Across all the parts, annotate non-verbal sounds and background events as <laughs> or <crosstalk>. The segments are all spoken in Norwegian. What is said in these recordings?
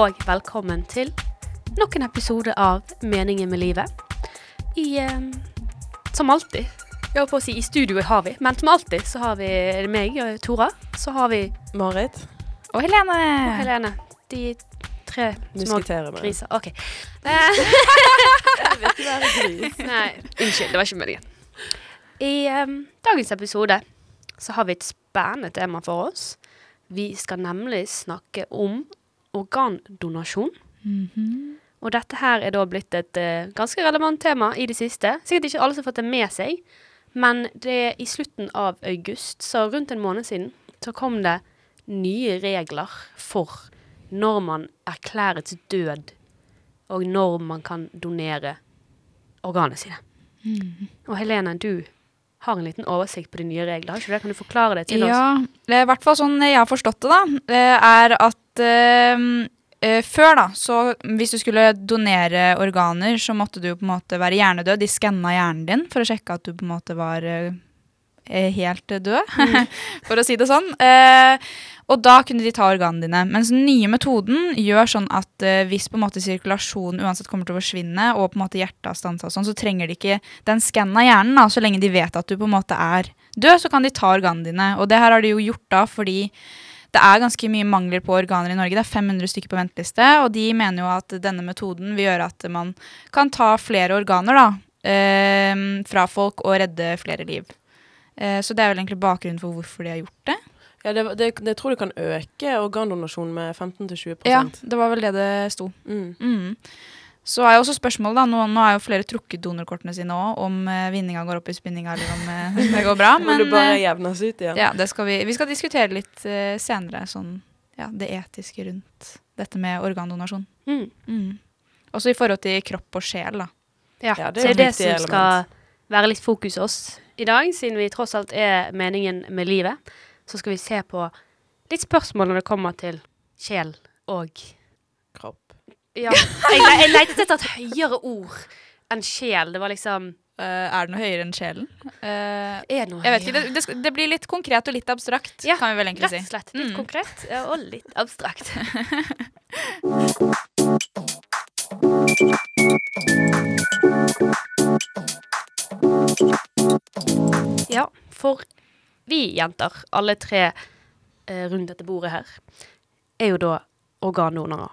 og velkommen til nok en episode av Meningen med livet. I eh, Som alltid. Jeg holdt på å si i studio har vi, men som alltid så har vi meg og Tora. Så har vi Marit. Og Helene. og Helene. De tre små griser. OK. <laughs> Eh, Jeg vil ikke være gris. Nei, unnskyld. Det var ikke meningen. I eh, dagens episode så har vi et spennende tema for oss. Vi skal nemlig snakke om organdonasjon. Og dette her er da blitt et uh, ganske relevant tema i det siste. Sikkert ikke alle som har fått det med seg, men det er i slutten av august, så rundt en måned siden, så kom det nye regler for når man erklæres død, og når man kan donere organene sine. Og Helene, du har en liten oversikt på de nye reglene. Ikke det? Kan du forklare det til oss? Ja, i hvert fall sånn jeg har forstått det, da, er at eh, eh, før, da, så hvis du skulle donere organer, så måtte du på en måte være hjernedød. De skanna hjernen din for å sjekke at du på en måte var eh, helt død, <laughs> for å si det sånn. Eh, og da kunne de ta organene dine. Mens den nye metoden gjør sånn at eh, hvis på en måte sirkulasjonen uansett kommer til å forsvinne, og på en måte hjertet har stansa sånn, så trenger de ikke den skannen av hjernen. da, Så lenge de vet at du på en måte er død, så kan de ta organene dine. Og det her har de jo gjort da fordi det er ganske mye mangler på organer i Norge. Det er 500 stykker på venteliste, og de mener jo at denne metoden vil gjøre at man kan ta flere organer da, eh, fra folk og redde flere liv. Eh, så det er vel egentlig bakgrunnen for hvorfor de har gjort det. Ja, det, det, det tror jeg kan øke organdonasjon med 15-20% Ja, det var vel det det sto. Mm. Mm. Så er jo også spørsmålet, da, nå, nå er jo flere trukket donorkortene sine òg, om eh, vinninga går opp i spinninga eller om eh, <laughs> det går bra. Men det bare eh, jevnes ut igjen. ja, det skal vi, vi skal diskutere litt eh, senere, sånn, ja, det etiske rundt dette med organdonasjon. Mm. Mm. Også i forhold til kropp og sjel, da. Ja, Ja, det det er er det som som skal være litt fokus hos i dag, siden vi tross alt er meningen med livet. Så skal vi se på litt spørsmål når det kommer til sjel og Kropp. Ja. Jeg, jeg lette etter et høyere ord enn sjel. Det var liksom Uh, er det noe høyere enn sjelen? Uh, Er det noe jeg vet ikke, det, det, det blir litt konkret og litt abstrakt, Ja, kan vi vel egentlig Rett og si. slett. Litt Mm. konkret og litt abstrakt. <laughs> Ja, for vi jenter, alle tre eh, rundt dette bordet her, er jo da organdonorer.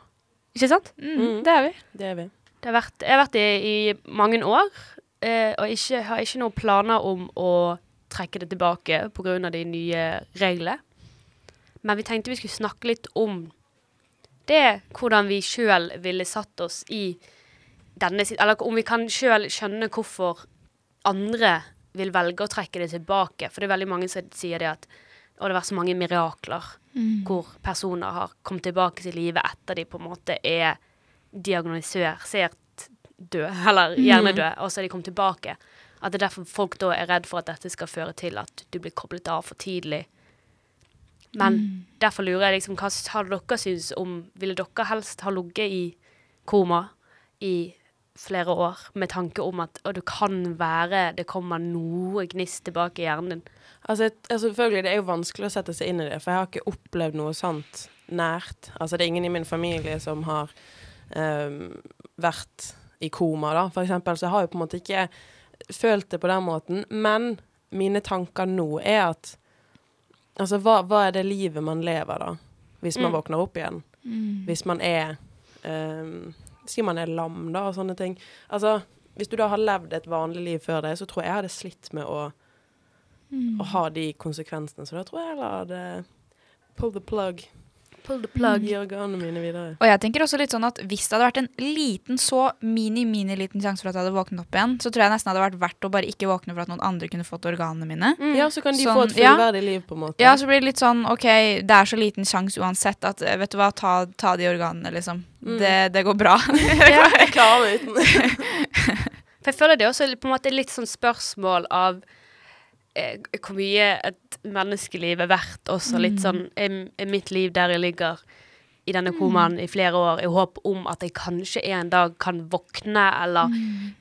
Ikke sant? Mm, det er vi. Det er vi. Det har vært, jeg har vært det i mange år, eh, og ikke, har ikke noen planer om å trekke det tilbake pga. de nye reglene. Men vi tenkte vi skulle snakke litt om det, hvordan vi sjøl ville satt oss i denne Eller om vi kan sjøl skjønne hvorfor andre vil velge å trekke det tilbake. For det er veldig mange som sier det at og det har vært så mange mirakler hvor personer har kommet tilbake til livet etter de på en måte er diagnosert død, eller hjernedød, og så er de kommet tilbake. At det er derfor folk da er redd for at dette skal føre til at du blir koblet av for tidlig. Men derfor lurer jeg liksom, hva har dere syns om Ville dere helst ha ligget i koma i flere år med tanke om at å, det kan være det kommer noe gnist tilbake i hjernen din? Altså, altså, selvfølgelig, det er jo vanskelig å sette seg inn i det, for jeg har ikke opplevd noe sånt nært. Altså, det er ingen i min familie som har um, vært i koma, da, for eksempel. Så jeg har jo på en måte ikke følt det på den måten. Men mine tanker nå er at Altså, hva, hva er det livet man lever, da? Hvis man Mm. våkner opp igjen? Hvis man er ehm, Si man er lam, da, og sånne ting. Altså, hvis du da har levd et vanlig liv før det, så tror jeg jeg hadde slitt med å å ha de konsekvensene. Så da tror jeg jeg hadde pull the plug. Pull the plug. Gi organene mine videre. Og jeg tenker også litt sånn at hvis det hadde vært en liten, så mini-mini-liten sjanse for at jeg hadde våknet opp igjen, så tror jeg nesten hadde vært verdt å bare ikke våkne for at noen andre kunne fått organene mine. Mm. Ja, så kan de Sånn, få et ja. fullverdig liv, på en måte. Ja, så blir det litt sånn OK, det er så liten sjanse uansett at vet du hva, ta, ta de organene, liksom. Mm. Det, det går bra. <laughs> Ja. Jeg klarer meg uten. <laughs> For jeg føler det også på en måte litt sånn spørsmål av hvor mye et menneskeliv er verdt. Også litt sånn er, mitt liv der jeg ligger i denne komaen i flere år i håp om at jeg kanskje en dag kan våkne, eller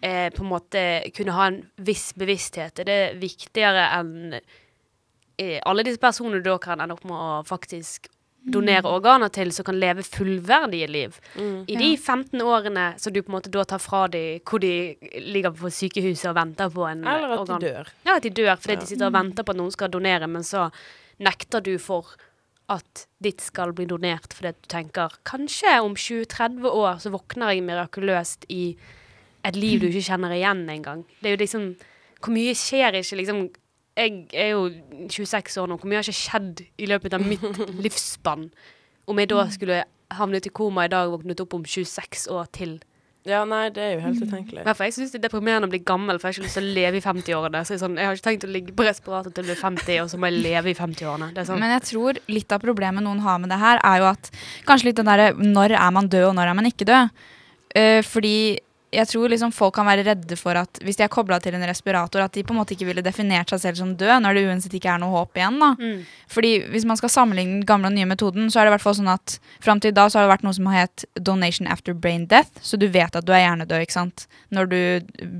eh, på en måte kunne ha en viss bevissthet. Er det viktigere enn eh, alle disse personene da kan ende opp med å faktisk donere organer til, som kan leve fullverdige liv. Mm. I de 15 årene som du på en måte da tar fra dem hvor de ligger på sykehuset og venter på en organ. Eller at organ. de dør. Ja, at de dør fordi Ja. de sitter og venter på at noen skal donere, men så nekter du for at ditt skal bli donert fordi du tenker kanskje om 20-30 år så våkner jeg mirakuløst i et liv du ikke kjenner igjen engang. Det er jo liksom Hvor mye skjer ikke liksom Jeg er jo 26 år nå. Hvor mye har ikke skjedd i løpet av mitt <laughs> livsspann? Om jeg da skulle havnet i koma i dag og våknet opp om 26 år til. Ja, nei, det er jo helt utenkelig. Mm. jeg syns det er deprimerende å bli gammel, for jeg har ikke lyst til å leve i 50-årene. Så jeg, er sånn, jeg har ikke tenkt å ligge på respirator til jeg blir 50, og så må jeg leve i 50-årene. Er sånn. Men jeg tror litt av problemet noen har med det her, er jo at kanskje litt den derre når er man død, og når er man ikke død? Uh, fordi jeg tror liksom folk kan være redde for at hvis de er kobla til en respirator, at de på en måte ikke ville definert seg selv som død, når det uansett ikke er noe håp igjen. da. Mm. Fordi hvis man skal sammenligne den gamle og nye metoden, så er det i hvert fall sånn at fram til da så har det vært noe som har hett donation after brain death, så du vet at du er hjernedød ikke sant? når du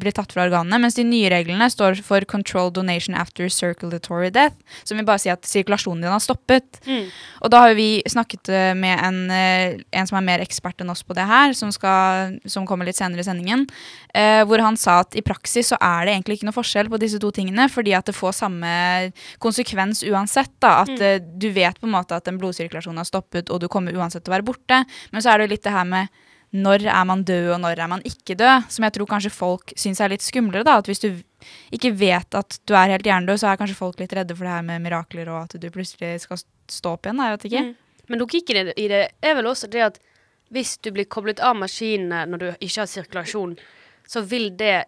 blir tatt fra organene. Mens de nye reglene står for control donation after circulatory death, som vil bare si at sirkulasjonen din har stoppet. Mm. Og da har vi snakket eh, med en, eh, en som er mer ekspert enn oss på det her, som, skal, som kommer litt senere i sendingen, eh, hvor han sa at i praksis så er det egentlig ikke noe forskjell på disse to tingene, fordi at det får samme konsekvens uansett. da, At Mm. eh, du vet på en måte at en blodsirkulasjon har stoppet, og du kommer uansett til å være borte. Men så er det jo litt det her med når er man død, og når er man ikke død, som jeg tror kanskje folk syns er litt skumlere. da, At hvis du ikke vet at du er helt hjernedød, så er kanskje folk litt redde for det her med mirakler, og at du plutselig skal stå opp igjen. Jeg vet ikke. Mm. Men logikken i det er vel også det at hvis du blir koblet av maskinene når du ikke har sirkulasjon, så vil det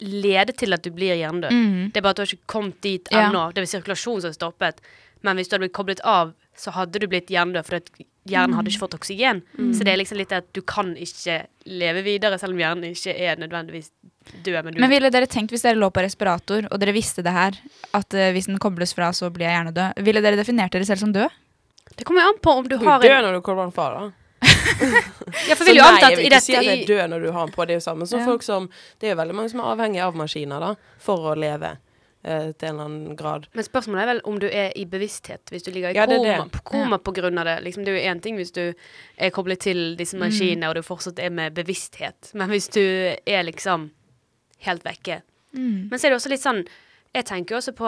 lede til at du blir hjernedød. Mm. Det er bare at du har ikke kommet dit Ja. Det er sirkulasjon som har stoppet. Men hvis du hadde blitt koblet av, så hadde du blitt hjernedød, for hjernen hadde ikke fått oksygen. Så det er liksom litt at du kan ikke leve videre, selv om hjernen ikke er nødvendigvis død. Men du Men ville dere tenkt, hvis dere lå på respirator, og dere visste det her, at uh, hvis den kobles fra, så blir jeg hjernedød, ville dere definert dere selv som død? Det kommer jo an på om du Du har en Du en når du kommer den fra, da. <laughs> Ja, for vil jo nei, jeg vil ikke si at jeg dør når du har den på. Det er jo samme som Ja. folk som Det er jo veldig mange som er avhengig av maskiner, da, for å leve eh, til en eller annen grad. Men spørsmålet er vel om du er i bevissthet, hvis du ligger i Ja, koma, det. på koma på grunn av det. Liksom, det er jo én ting hvis du er koblet til disse Mm. og du fortsatt er med bevissthet. Men hvis du er liksom helt vekke. Mm. Men så er det også litt sånn Jeg tenker jo også på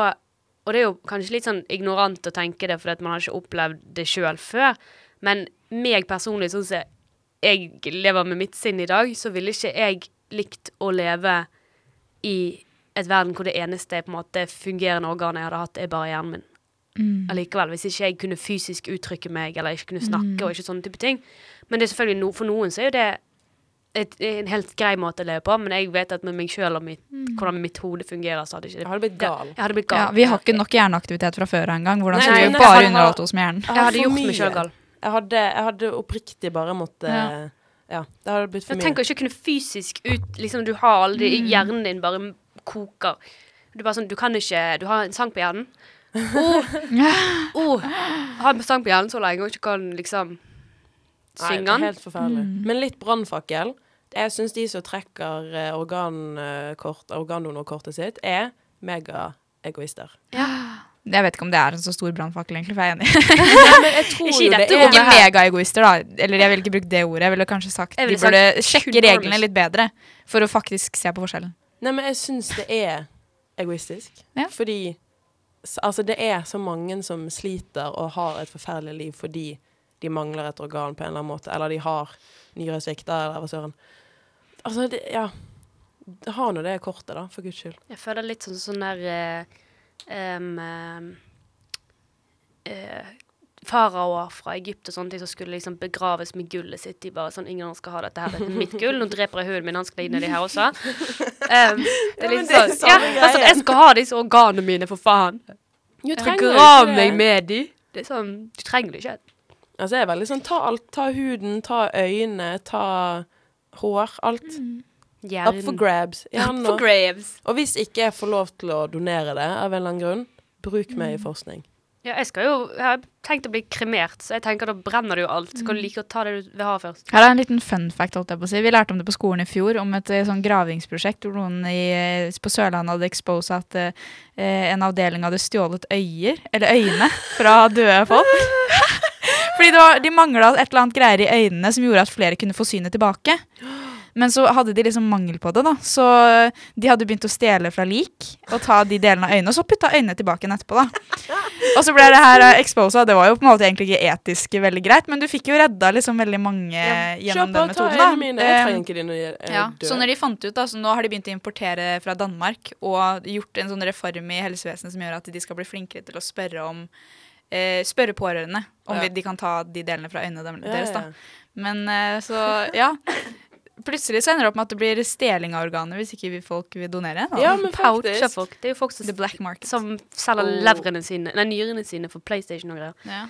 Og det er jo kanskje litt sånn ignorant å tenke det, fordi at man har ikke opplevd det sjøl før. Men meg personlig, sånn som jeg lever med mitt sinn i dag, så ville ikke jeg likt å leve i et verden hvor det eneste på en måte fungerende organet jeg hadde hatt, er bare hjernen min. Mm. Allikevel, Hvis ikke jeg kunne fysisk uttrykke meg, eller ikke kunne snakke, og ikke sånne type ting. Men det er selvfølgelig no, for noen så er jo det et, en helt grei måte å leve på, men jeg vet at med meg sjøl og mitt, hvordan mitt hode fungerer, så hadde ikke det hadde blitt gal. Jeg hadde blitt Ja, vi har ikke nok hjerneaktivitet fra før engang. Hvordan skal skulle vi bare jeg underholdt oss med hjernen? Jeg hadde gjort meg sjøl gal. Jeg hadde, jeg hadde oppriktig bare måttet Ja. Ja. det hadde blitt for mye. Tenk å ikke kunne fysisk ut Liksom Du har aldri mm. Hjernen din bare koker. Du bare sånn Du kan ikke Du har en sang på hjernen. <laughs> Oh, oh, har en sang på hjernen så lenge og ikke kan liksom Nei, synge det er. Helt forferdelig. Men litt brannfakkel. Jeg syns de som trekker eh, organkort, organdonorkortet sitt, er megaegoister. Jeg vet ikke om det er en så stor brannfakkel, egentlig, for jeg er enig. <laughs> Ja, men jeg tror Ikke i det er Ikke her. megaegoister, da. Eller jeg ville ikke brukt det ordet. Jeg ville kanskje sagt Jeg de ville burde sagt sjekke reglene litt bedre, for å faktisk se på forskjellen. Nei, men jeg syns det er egoistisk. Ja. Fordi s- altså, det er så mange som sliter og har et forferdelig liv fordi de mangler et organ på en eller annen måte, eller de har nyresvikt, eller hva søren. Altså, det, ja Ha nå det kortet, da, for guds skyld. Jeg føler litt sånn sånn der eh, em, eh, Faraoer fra Egypt og sånne ting som skulle liksom begraves med gullet sitt. De bare sånn Ingen skal ha dette her. Dette er mitt gull. Nå dreper jeg hunden min. Han skal inn i her også. Um, det er litt det er sånn Ja, det greie. jeg skal ha disse organene mine, for faen. Du trenger Grav ikke meg det. med de. Det er sånn Du trenger det ikke. Altså, jeg er veldig sånn ta alt. Ta huden, ta øynene, ta hår. Alt. Up for grabs. Up for grabs. Og hvis ikke jeg får lov til å donere det av en eller annen grunn, bruk meg i Mm. forskning. Ja, jeg skal jo Jeg har tenkt å bli kremert, så jeg tenker da brenner det jo alt. Så kan Mm. du like å ta det du vil ha først. Her er en liten fun fact, holdt jeg på å si. Vi lærte om det på skolen i fjor, om et eh, sånn gravingsprosjekt hvor noen i, på Sørlandet hadde exposa at eh, en avdeling hadde stjålet øyer, eller øyne, fra døde folk. <laughs> Fordi det var, de mangla et eller annet greier i øynene som gjorde at flere kunne få synet tilbake. Men så hadde de liksom mangel på det, da. Så de hadde begynt å stjele fra lik og ta de delene av øynene, og så putta øynene tilbake igjen etterpå, da. <laughs> Og så ble det her uh, exposa. Det var jo på en måte egentlig ikke etisk veldig greit, men du fikk jo redda liksom veldig mange gjennom den metoden, øynene mine, jeg Eh, trenger ikke når jeg er ja, så når de fant ut da, så Nå har de begynt å importere fra Danmark og gjort en sånn reform i helsevesenet som gjør at de skal bli flinkere til å spørre om eh, Spørre pårørende om Ja. de kan ta de delene fra øynene deres. da Men eh, så, ja. Plutselig så ender det opp med at det blir stjeling av organer hvis ikke vi folk vil donere. Da. Ja, men Pouch faktisk. folk. Det er jo folk som, The black market. som selger Oh. levrene sine, nei, nyrene sine for PlayStation og greier. Ja.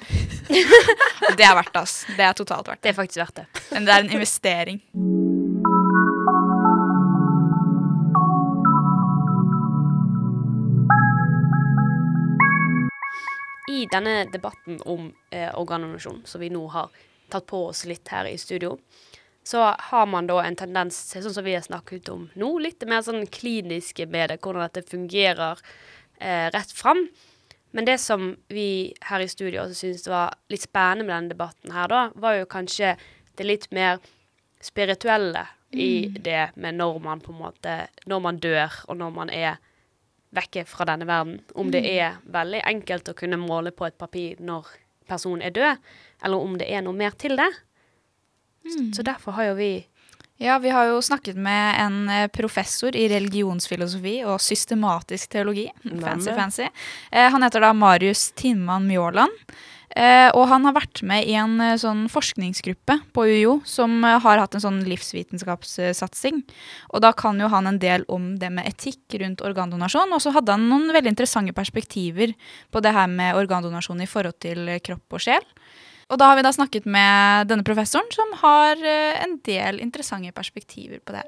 det er verdt det, ass. Det er totalt verdt Det det. er faktisk verdt det. Men det er en investering. I denne debatten om eh, organdonasjon, som vi nå har tatt på oss litt her i studio, så har man da en tendens til, sånn som vi har snakket om nå, litt mer sånn kliniske med det, hvordan dette fungerer eh, rett fram. Men det som vi her i studio også syntes var litt spennende med denne debatten her, da, var jo kanskje det litt mer spirituelle i det med når man på en måte Når man dør, og når man er vekke fra denne verden. Om det er veldig enkelt å kunne måle på et papir når personen er død, eller om det er noe mer til det. Så derfor har jo vi Ja, vi har jo snakket med en eh, professor i religionsfilosofi og systematisk teologi. Fancy, fancy. Eh, han heter da Marius Tinman Mjåland. Eh, og han har vært med i en sånn forskningsgruppe på UiO som har hatt en sånn livsvitenskapssatsing. Og da kan jo han en del om det med etikk rundt organdonasjon. Og så hadde han noen veldig interessante perspektiver på det her med organdonasjon i forhold til kropp og sjel. Og da har vi da snakket med denne professoren, som har eh, en del interessante perspektiver på det.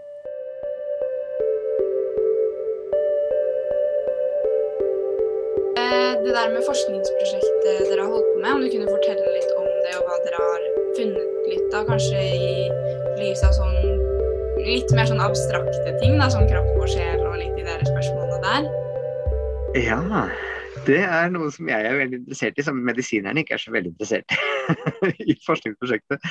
Eh, Det der med forskningsprosjektet dere har holdt på med, om du kunne fortelle litt om det, og hva dere har funnet litt av, kanskje i lys av sånn litt mer sånn abstrakte ting, da, som kropp og sjel, og litt i deres spørsmålene der. Ja, det er noe som jeg er veldig interessert i, som medisinerne ikke er så veldig interessert i <laughs> i forskningsprosjektet.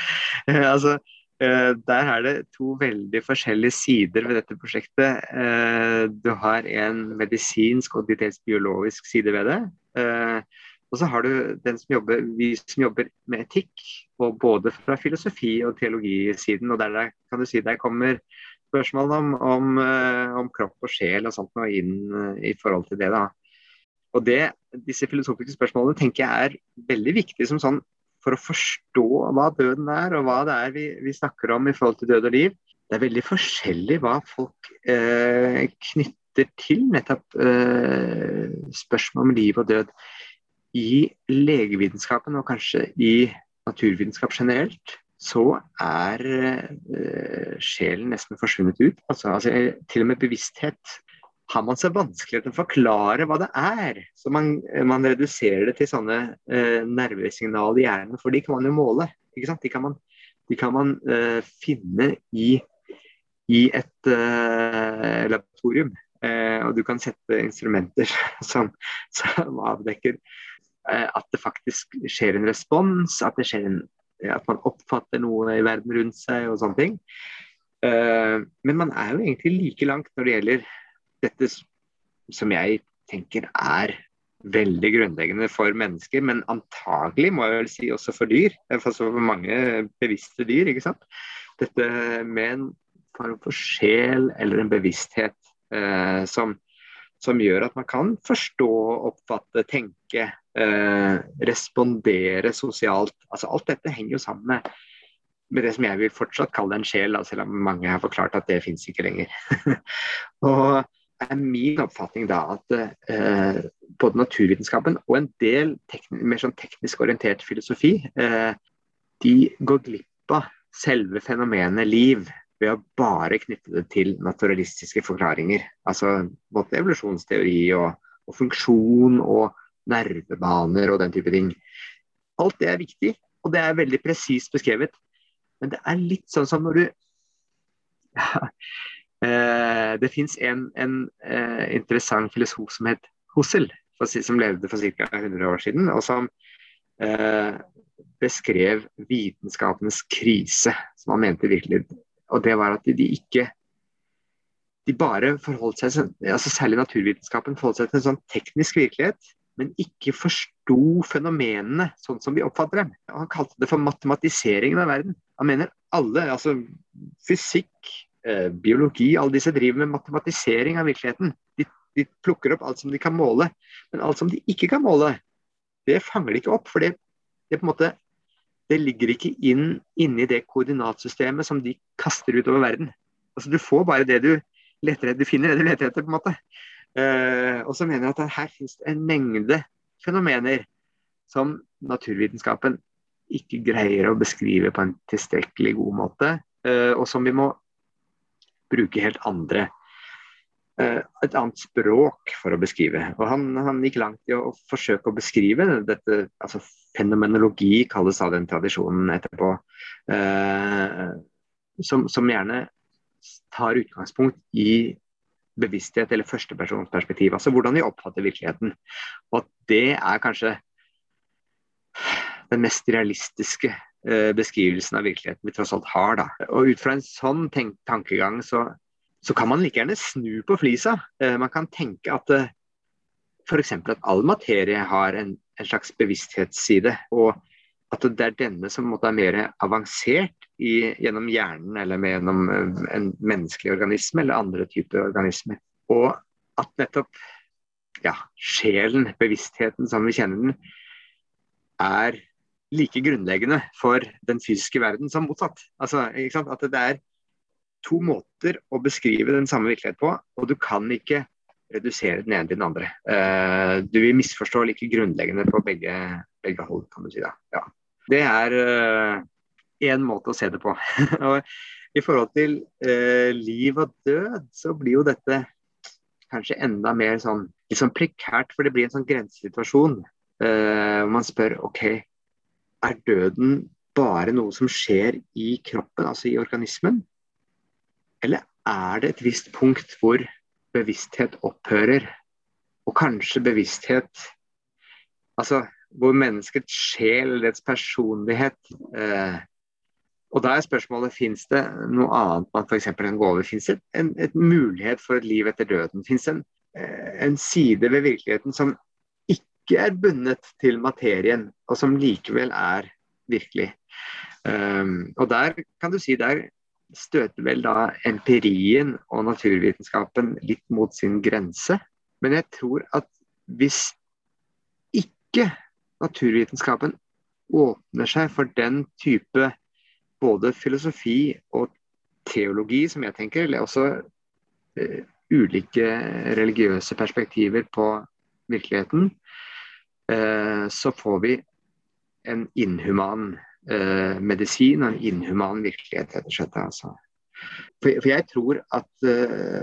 Eh, altså, eh, der er det to veldig forskjellige sider ved dette prosjektet. Eh, du har en medisinsk og dels biologisk side ved det. Og så har du som jobber, vi som jobber med etikk, og både fra filosofi- og teologisiden. Og der, kan du si der kommer spørsmål om, om, om kropp og sjel og sånt noe inn i forhold til det. da. Og det, Disse filosofiske spørsmålene tenker jeg er veldig viktige som sånn for å forstå hva døden er, og hva det er vi, vi snakker om i forhold til død og liv. Det er veldig forskjellig hva folk eh, knytter til nettopp eh, spørsmål om liv og død. I legevitenskapen, og kanskje i naturvitenskap generelt, så er eh, sjelen nesten forsvunnet ut. Altså, altså, til og med bevissthet har man så vanskeligere med å forklare hva det er. Så man, man reduserer det til sånne eh, nervesignaler i hjernen, for de kan man jo måle. De kan man, de kan man eh, finne i, i et eh, laboratorium. Eh, og du kan sette instrumenter <laughs> som, som avdekker eh, at det faktisk skjer en respons, at, det skjer en, at man oppfatter noe i verden rundt seg og sånne ting. Eh, men man er jo egentlig like langt når det gjelder dette som jeg tenker er veldig grunnleggende for mennesker, men antagelig må jeg vel si også for dyr. Altså For mange bevisste dyr, ikke sant. Dette med en form for sjel eller en bevissthet eh, som, som gjør at man kan forstå, oppfatte, tenke, eh, respondere sosialt. Altså Alt dette henger jo sammen med, med det som jeg vil fortsatt kalle en sjel, da, selv om mange har forklart at det fins ikke lenger. <laughs> og er min oppfatning da at eh, både naturvitenskapen og en del mer sånn teknisk orientert filosofi, eh, de går glipp av selve fenomenet liv ved å bare knytte det til naturalistiske forklaringer. Altså både evolusjonsteori og, og funksjon og nervebaner og den type ting. Alt det er viktig, og det er veldig presist beskrevet. Men det er litt sånn som når du ja, <laughs> det fins en, en eh, interessant filosof som het Hussel, som levde for ca. 100 år siden, og som eh, beskrev vitenskapenes krise, som han mente virkelig. Og det var at de ikke de bare forholdt seg altså Særlig naturvitenskapen forholdt seg til en sånn teknisk virkelighet, men ikke forsto fenomenene sånn som vi oppfatter dem. Han kalte det for matematiseringen av verden. Han mener alle, altså fysikk, eh, biologi, alle disse driver med matematisering av virkeligheten. De, de, plukker opp alt som de kan måle, men alt som de ikke kan måle, det fanger de ikke opp. For det, det på en måte det ligger ikke inn inni det koordinatsystemet som de kaster utover verden. Altså Du får bare det du leter etter, du finner det du leter etter, på en måte. Uh, og så mener jeg at her finnes det en mengde fenomener som naturvitenskapen ikke greier å beskrive på en tilstrekkelig god måte, uh, og som vi må bruke helt andre uh, et annet språk for å beskrive. Og han, han, gikk langt i å forsøke å beskrive dette. altså Fenomenologi kalles av den tradisjonen etterpå. Som, som, gjerne tar utgangspunkt i bevissthet eller førstepersonsperspektiv. Altså hvordan vi oppfatter virkeligheten. Og at det er kanskje den mest realistiske beskrivelsen av virkeligheten vi tross alt har. Da. Og ut fra en sånn tankegang så, så, kan man like gjerne snu på flisa. Uh, man kan tenke at eh, f.eks. at all materie har en, en slags bevissthetsside. og at det er denne som måtte er mer avansert i, gjennom hjernen eller gjennom eh, en menneskelig organisme eller andre typer organismer. Og at nettopp ja, sjelen, bevisstheten som vi kjenner den, er like grunnleggende for den fysiske verden som motsatt. Altså, At det er to måter å beskrive den samme virkelighet på, og du kan ikke redusere den ene til den andre. Uh, du vil misforstå like grunnleggende på begge, begge hold, kan du si. da. Ja. Det er én uh, måte å se det på. <laughs> og I forhold til uh, liv og død, så blir jo dette kanskje enda mer sånn, litt sånn prekært, for det blir en sånn grensesituasjon. Man spør OK, er døden bare noe som skjer i kroppen, altså i organismen? Eller er det et visst punkt hvor bevissthet opphører? Og kanskje bevissthet Altså, hvor menneskets sjel, dets personlighet eh, Og da er spørsmålet fins det noe annet man f.eks. kan gå over? Fins det en, en, mulighet for et liv etter døden? Fins det en, eh, en, side ved virkeligheten som ikke er bundet til materien, og som likevel er virkelig? Um, og der kan du si der støter vel da empirien og naturvitenskapen litt mot sin grense. Men jeg tror at hvis ikke naturvitenskapen åpner seg for den type både filosofi og teologi, som jeg tenker, eller også uh, ulike religiøse perspektiver på virkeligheten, så får vi en inhuman uh, medisin og en inhuman virkelighet, rett og slett. Altså. For, jeg tror at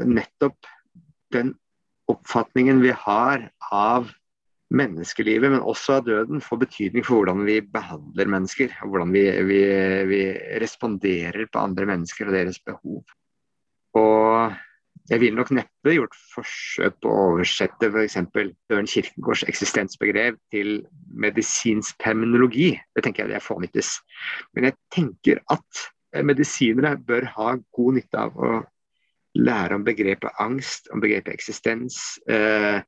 nettopp den oppfatningen vi har av menneskelivet, men også av døden, får betydning for hvordan vi behandler mennesker. og Hvordan vi, vi, vi responderer på andre mennesker og deres behov. Og jeg ville nok neppe gjort forsøk på å oversette f.eks. Søren Kirkegårds eksistensbegrep til medisinsk terminologi. Det tenker jeg det er fånyttes. Men jeg tenker at medisinere bør ha god nytte av å lære om begrepet angst, om begrepet eksistens. Eh,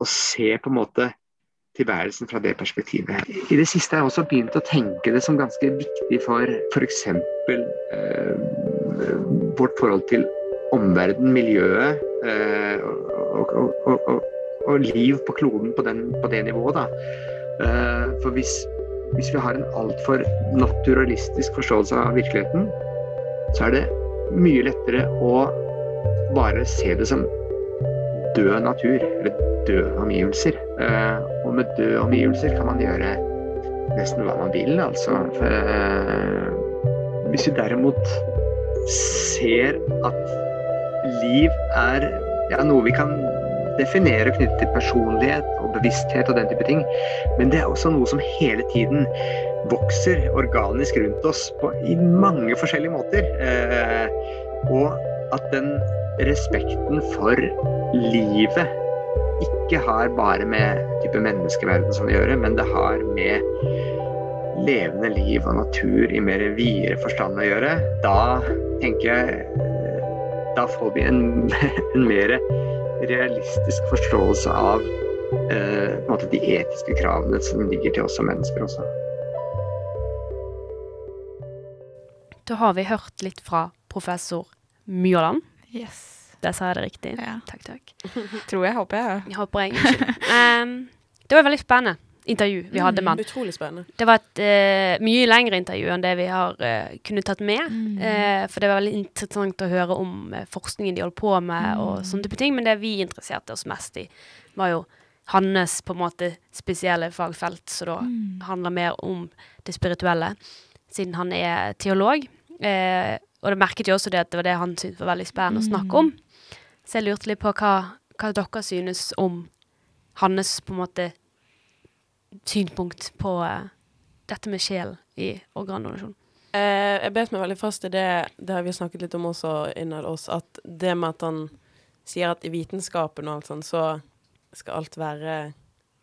og se på en måte tilværelsen fra det perspektivet. I det siste har jeg også begynt å tenke det som ganske viktig for f.eks. Eh, vårt forhold til omverdenen, miljøet eh, og, og, og, og, liv på kloden på, den, på det nivået. Da. Eh, for hvis, hvis, vi har en altfor naturalistisk forståelse av virkeligheten, så er det mye lettere å bare se det som død natur, eller døde omgivelser. Eh, og med døde omgivelser kan man gjøre nesten hva man vil, altså. Hvis vi derimot ser at liv er ja, noe vi kan definere og knytte til personlighet og bevissthet og den type ting, men det er også noe som hele tiden vokser organisk rundt oss på, i mange forskjellige måter. Eh, og at den respekten for livet ikke har bare med type menneskeverden som å gjøre, men det har med levende liv og natur i mer videre forstand å gjøre, da tenker jeg Da får vi en, <laughs> en mer realistisk forståelse av eh, på en måte de etiske kravene som ligger til oss som mennesker også. Da har vi hørt litt fra professor Mjåland. Yes. Der sa jeg det riktig. Ja. Takk, takk. <laughs> Tror jeg, håper jeg. Jeg håper jeg. <laughs> um, det var veldig spennende intervju vi hadde med han. Utrolig spennende. Det var et uh, mye lengre intervju enn det vi har uh, kunnet tatt med. Mm. Uh, for det var veldig interessant å høre om forskningen de holdt på med, og sånne type ting. Men det vi interesserte oss mest i, var jo hans på en måte spesielle fagfelt, som da handler mer om det spirituelle, siden han er teolog. Eh, og det merket jo også det at det var det han syntes var veldig spennende å snakke om. Så jeg lurte litt på hva, hva dere synes om hans på en måte synspunkt på eh, dette med sjel i organdonasjon. Eh, jeg bet meg veldig fast i det, det har vi snakket litt om også innad oss, at det med at han sier at i vitenskapen og alt sånt, så skal alt være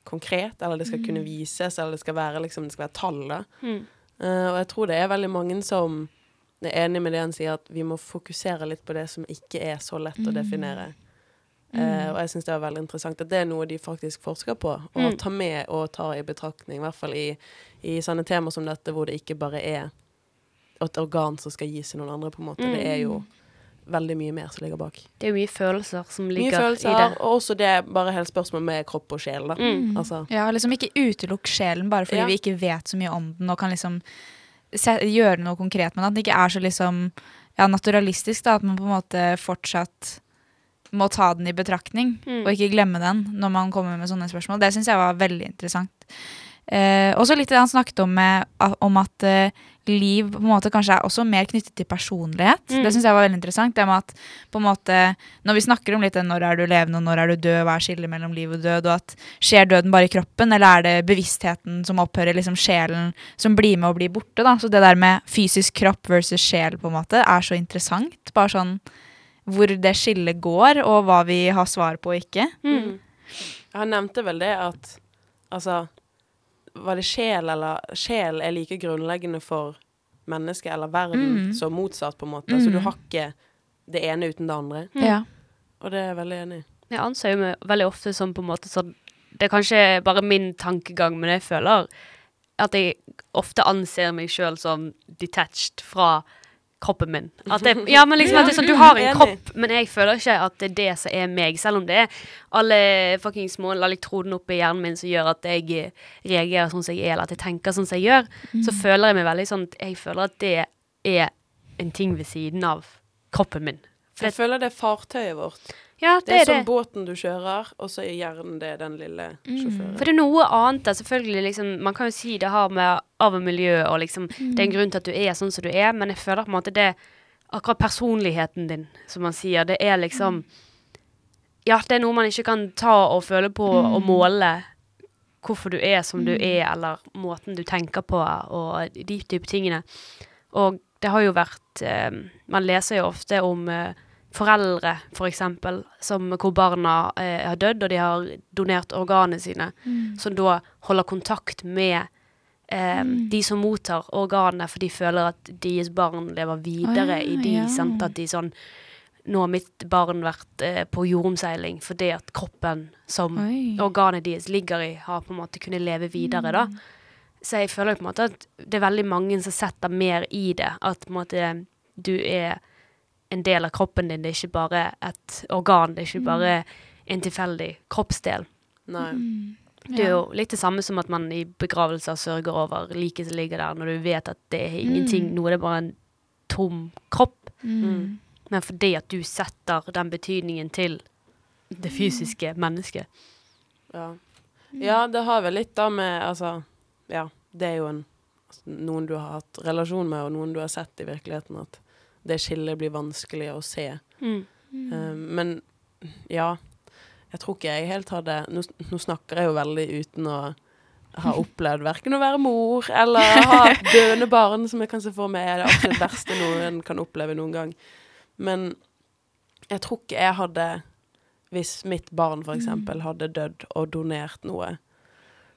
konkret, eller det skal kunne vises, eller det skal være liksom, det skal være tall, da. Mm. Eh, og jeg tror det er veldig mange som er enig med det han sier, at vi må fokusere litt på det som ikke er så lett å definere. Eh, og jeg syns det er veldig interessant at det er noe de faktisk forsker på, og Mm. tar med og tar i betraktning, i hvert fall i, i sånne temaer som dette, hvor det ikke bare er et organ som skal gis til noen andre, på en måte. Det er jo veldig mye mer som ligger bak. Det er mye følelser som ligger følelser, i det. og også det bare hele spørsmålet med kropp og sjel, da. Mm. Altså, Ja, liksom ikke utelukk sjelen bare fordi Ja. vi ikke vet så mye om den og kan liksom gjøre noe konkret med den. At den ikke er så liksom ja, naturalistisk, da. At man på en måte fortsatt må ta den i betraktning, Mm. og ikke glemme den når man kommer med sånne spørsmål. Det syns jeg var veldig interessant. Eh, også litt det han snakket om, med, om at eh, liv på en måte kanskje er også mer knyttet til personlighet. Mm. Det syns jeg var veldig interessant. Det med at på en måte, Når vi snakker om litt det, når er du levende og når er du død, hva er skillet mellom liv og død, og at skjer døden bare i kroppen, eller er det bevisstheten som opphører, liksom sjelen som blir med og blir borte? da, Så det der med fysisk kropp versus sjel på en måte er så interessant. Bare sånn hvor det skillet går, og hva vi har svar på og ikke. Mm. Han nevnte vel det at Altså, var det sjel eller Sjel er like grunnleggende for mennesket eller verden Mm. som motsatt, på en måte. Altså, Så du har ikke det ene uten det andre. Ja. Og det er jeg veldig enig i. Jeg anser jo meg veldig ofte som på en måte sånn Det er kanskje bare min tankegang, men jeg føler at jeg ofte anser meg sjøl som detached fra kroppen min. Det, ja, men liksom at det er sånn, Du har en kropp, men jeg føler ikke at det er det som er meg. Selv om det er alle fuckings små elektrodene oppi hjernen min som gjør at jeg eh, reagerer sånn som jeg er, eller at jeg tenker sånn som jeg gjør, så føler jeg meg veldig sånn at Jeg føler at det er en ting ved siden av kroppen min. For Jeg det, føler det er fartøyet vårt. Ja, Det det er er som det. båten du kjører, og så er hjernen det den lille sjåføren. For det er noe annet da, selvfølgelig. Liksom, man kan jo si det har med arv og miljø og liksom Det er en grunn til at du er sånn som du er, men jeg føler på en måte det Akkurat personligheten din, som man sier, det er liksom Ja, det er noe man ikke kan ta og føle på og måle hvorfor du er som du er, eller måten du tenker på, og de type tingene. Og det har jo vært eh, Man leser jo ofte om eh, foreldre, for eksempel, som, hvor barna eh, har dødd, og de har donert organene sine, som da holder kontakt med eh, de som mottar organene, for de føler at deres barn lever videre oh, ja, i de, ja. sant? At de sånn Nå har mitt barn vært eh, på jordomseiling fordi at kroppen som Oi. organet deres ligger i, har på en måte kunnet leve videre, da. Så jeg føler på en måte at det er veldig mange som setter mer i det. At på en måte du er en del av kroppen din, det er ikke bare et organ, det er ikke bare en tilfeldig kroppsdel. Nei. Det er jo litt det samme som at man i begravelser sørger over liket som ligger der, når du vet at det er ingenting, noe det er bare en tom kropp. Mm. Men fordi at du setter den betydningen til det fysiske mennesket. Ja. ja, det har vel litt da med Altså, ja, det er jo en altså, noen du har hatt relasjon med, og noen du har sett i virkeligheten, at det skillet blir vanskelig å se. Mm. Eh, men ja, jeg tror ikke jeg helt hadde Nå, nå snakker jeg jo veldig uten å ha <laughs> opplevd verken å være mor eller ha døende barn, som jeg kan se for meg er det absolutt verste noen kan oppleve noen gang. Men jeg tror ikke jeg hadde hvis mitt barn for eksempel hadde dødd og donert noe,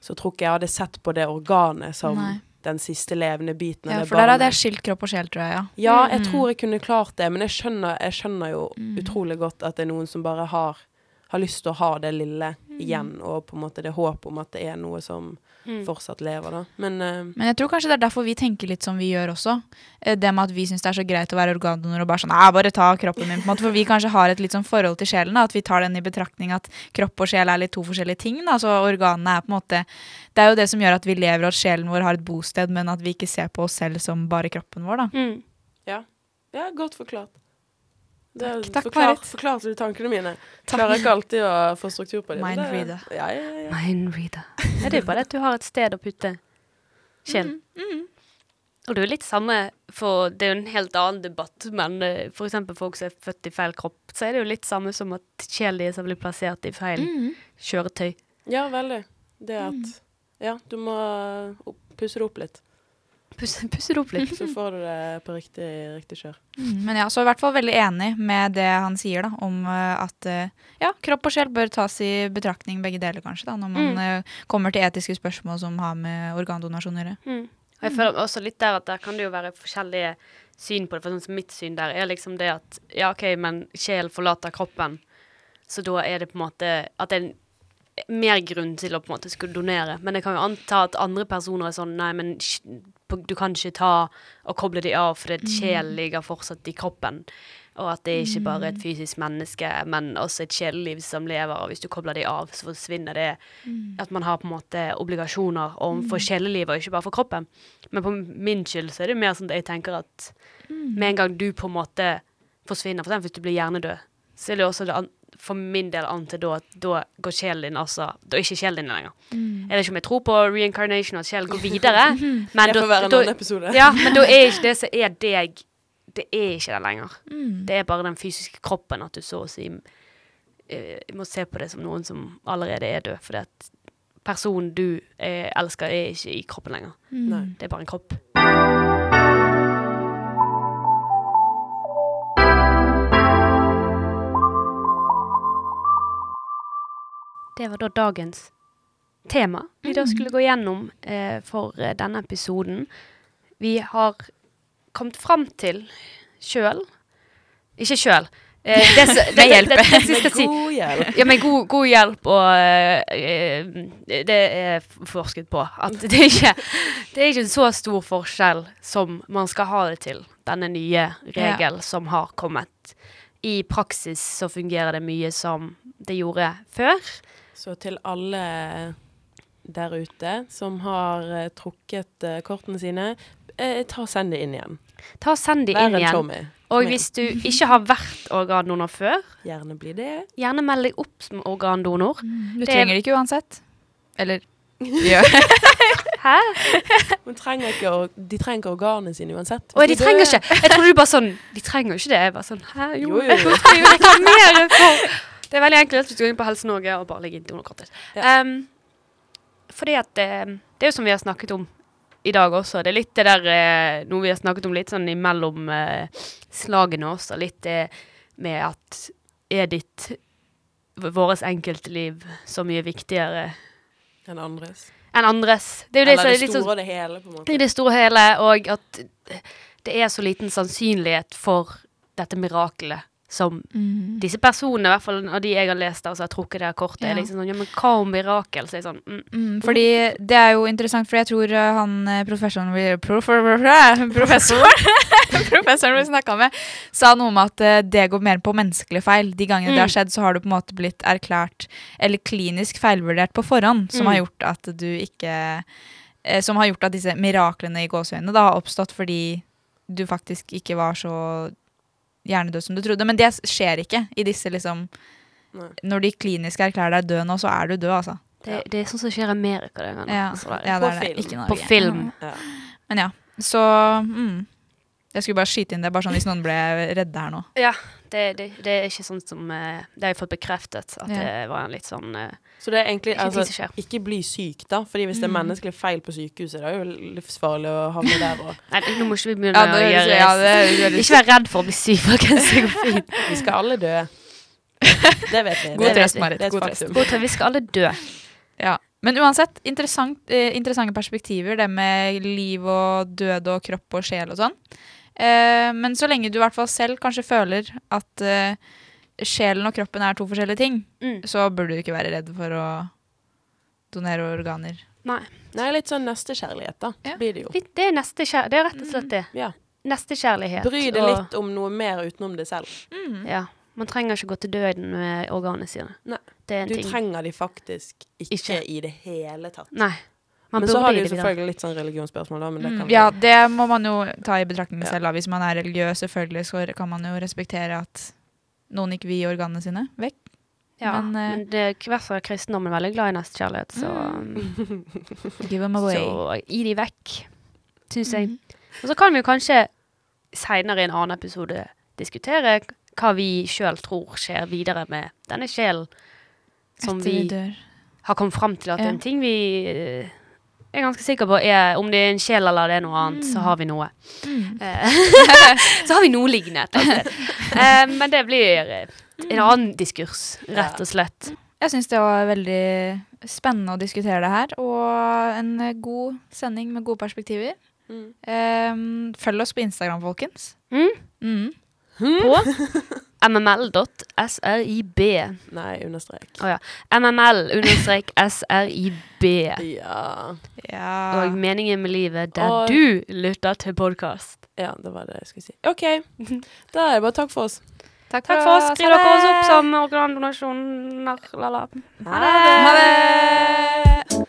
så tror ikke jeg hadde sett på det organet som Nei. Den siste levende biten Ja, av det for der hadde barnet. jeg skilt kropp og sjel, tror jeg, ja. Ja, jeg Mm. tror jeg kunne klart det, men jeg skjønner, jeg skjønner jo Mm. utrolig godt at det er noen som bare har, har lyst til å ha det lille Mm. igjen, og på en måte det håp om at det er noe som Mm. fortsatt lever, da. Men uh, Men jeg tror kanskje det er derfor vi tenker litt som vi gjør også. Eh, Det med at vi syns det er så greit å være organdonor og bare sånn Nei, bare ta kroppen min, på en måte. For vi kanskje har et litt sånn forhold til sjelen. Da, at vi tar den i betraktning at kropp og sjel er litt to forskjellige ting. Da. Så organene er på en måte Det er jo det som gjør at vi lever, og at sjelen vår har et bosted, men at vi ikke ser på oss selv som bare kroppen vår, da. Mm. ja, godt forklart. Det Takk, takk, forklar, Marit. Forklarte du tankene mine? Takk. Klarer ikke alltid å få struktur på det- Mindreader. Ja, ja, ja. Mindreader. Ja, det er bare det at du har et sted å putte sjelen. Mm, Og det er jo litt samme for Det er jo en helt annen debatt, men eh, for eksempel folk som er født i feil kropp, så er det jo litt samme som at sjelen deres har blitt plassert i feil Mm. kjøretøy. ja, veldig. Det at Mm. Ja, du må pusse det opp litt, Pusse, <laughs> pusser opp litt. så får du det på riktig, riktig kjør. Mm, Men ja, så i hvert fall veldig enig med det han sier, da, om eh, at eh, ja, kropp og sjel bør tas i betraktning begge deler, kanskje, da, når man Mm. eh, kommer til etiske spørsmål som har med organdonasjon å gjøre. Mm. Og jeg føler også litt der at der kan det jo være forskjellige syn på det. For sånn som mitt syn der er liksom det at ja, OK, men sjel forlater kroppen, så da er det på en måte at det er mer grunn til å på en måte skulle donere. Men jeg kan jo anta at andre personer er sånn Nei, men du kan ikke ta og koble de av for sjelen ligger fortsatt i kroppen. Og at det er ikke bare et fysisk menneske, men også et sjeleliv som lever. Og hvis du kobler de av, så forsvinner det. At man har på en måte obligasjoner overfor sjelelivet, og ikke bare for kroppen. Men på min skyld så er det mer sånn at jeg tenker at med en gang du på en måte forsvinner, f.eks. hvis du blir hjernedød, så er det også det an for min del an til da at da går sjelen din altså Da er ikke sjelen din lenger. Jeg vet ikke om jeg tror på reincarnation og at sjelen går videre, <laughs> men Det får være en annen episode. ja, men da er ikke det som er deg Det er ikke det lenger. Mm. Det er bare den fysiske kroppen at du så å si uh, må se på det som noen som allerede er død. For personen du uh, elsker, er ikke i kroppen lenger. Mm. Det er bare en kropp. Det var da dagens tema vi da skulle gå gjennom eh, for eh, denne episoden. Vi har kommet fram til sjøl Ikke sjøl. Eh, <laughs> det, det, det, det, det, jeg. God hjelp. <laughs> Ja, med god, god hjelp og eh, Det er forsket på. At det er ikke Det er ikke en så stor forskjell som man skal ha det til, denne nye regel som har kommet. I praksis så fungerer det mye som det gjorde før. Så til alle der ute som har eh, trukket eh, kortene sine, eh, ta og send det inn igjen. Ta og Send de Vær inn en igjen. Tommy. Og hvis du ikke har vært organdonor før, Gjerne bli det. gjerne meld deg opp som organdonor. Du Det- trenger det ikke uansett. Eller <laughs> gjør Hæ? Hun trenger ikke, or- de trenger ikke organene sine uansett. Og de trenger dør- ikke Jeg trodde du bare sånn De trenger jo ikke det. Jeg bare sånn Hæ? Jo, Jo, jo, jo. jeg skal jo reklamere for Det er veldig enkelt hvis du går inn på Helse Norge og bare legger inn donorkortet. Ja. Um, fordi at det, Det er jo som vi har snakket om i dag også. Det er litt det der eh, Noe vi har snakket om litt sånn imellom uh, slagene også. Litt det med at er ditt Våres enkeltliv så mye viktigere enn andres. enn andres? Det er jo det Eller er det sånn store og det hele, på en måte. i det store hele, og at det er så liten sannsynlighet for dette mirakelet som Mm. disse personene, i hvert fall av de jeg har lest der, som har trukket det her kortet, Ja. er liksom sånn Ja, men hva om mirakel? Så jeg sånn mm, Mm, fordi det er jo interessant, for jeg tror uh, han eh, professoren vi, prof, <laughs> professor, <laughs> professoren vi snakka med, sa noe om at eh, det går mer på menneskelige feil. De gangene det har Mm. skjedd, så har du på en måte blitt erklært eller klinisk feilvurdert på forhånd, som Mm. har gjort at du ikke eh, Som har gjort at disse miraklene i gåseøynene har oppstått fordi du faktisk ikke var så hjernedød som du trodde. Men det skjer ikke i disse liksom Nei. Når de kliniske erklærer deg død nå, så er du død, altså. det, det er sånn som skjer i Amerika. Det, Ja, altså, ja, det er det. film. Ikke På film. Ja. Men ja, så mm. Jeg skulle bare skyte inn det, bare sånn hvis noen ble redde her nå. ja det, det, det er ikke sånn som eh, Det har jeg fått bekreftet, at Ja. det var en litt sånn eh, Så det er egentlig Ikke altså. Ikke bli syk, da. Fordi hvis det er Mm. menneskelig feil på sykehuset, det er jo livsfarlig å havne der og <laughs> Nei, nå må ikke vi begynne Ja, å det- gjøre ja, det- det- Ikke vær redd for å bli syk, folkens. Det går fint. <laughs> Vi skal alle dø. <laughs> Det vet vi. God trøst, Marit, god trøst. Vi skal alle dø. Ja. Men uansett, interessant, eh, interessante perspektiver, det med liv og død og kropp og sjel og sånn. Eh, men så lenge du i hvert fall selv kanskje føler at eh, sjelen og kroppen er to forskjellige ting, Mm. så burde du ikke være redd for å donere organer. Nei. Nei, litt sånn nestekjærlighet, da. Ja. Blir det jo. Litt, det er nestekjær... Det er rett og slett det. Ja. Nestekjærlighet. Bry deg og- litt om noe mer utenom deg selv. Ja. Man trenger ikke gå til døden med organene sine. Nei. Det er en Du ting. trenger de faktisk ikke, Ikke. i det hele tatt. Nei. Man men så har de selvfølgelig litt sånn religionsspørsmål, da. Men det Mm, kan mm, ja, det må man jo ta i betraktning selv. Da. Hvis man er religiøs, selvfølgelig, så kan man jo respektere at noen ikke vil gi organene sine vekk. Ja, Men, men, eh, det i hvert fall er kristendommen veldig glad i nestekjærlighet, så, <laughs> Give them away. så gi de vekk, syns jeg. Mhm. Og så kan vi jo kanskje seinere i en annen episode diskutere hva vi sjøl tror skjer videre med denne sjelen som Etter vi vi dør. har kommet fram til at Ja. en ting vi eh, er ganske sikker på er Om det er en sjel eller det er noe annet, så Mm. har vi noe. Mm. Eh, <laughs> så har vi noe liggende Altså. Eh, men det blir en annen diskurs, rett og slett. Jeg syns det var veldig spennende å diskutere det her, og en god sending med gode perspektiver. Mm. Ehm, følg oss på Instagram, folkens. Mm. På <laughs> mml.srib. Nei, understrek. mml-srib. <laughs> Ja. Ja. Og meningen med livet der Og- du lytter til podkast. ja, det var det jeg skulle si. OK. Da er det bare takk for oss. Takk Takk for oss. Skriv dere oss opp som organdonasjoner. Ha det! Ha det!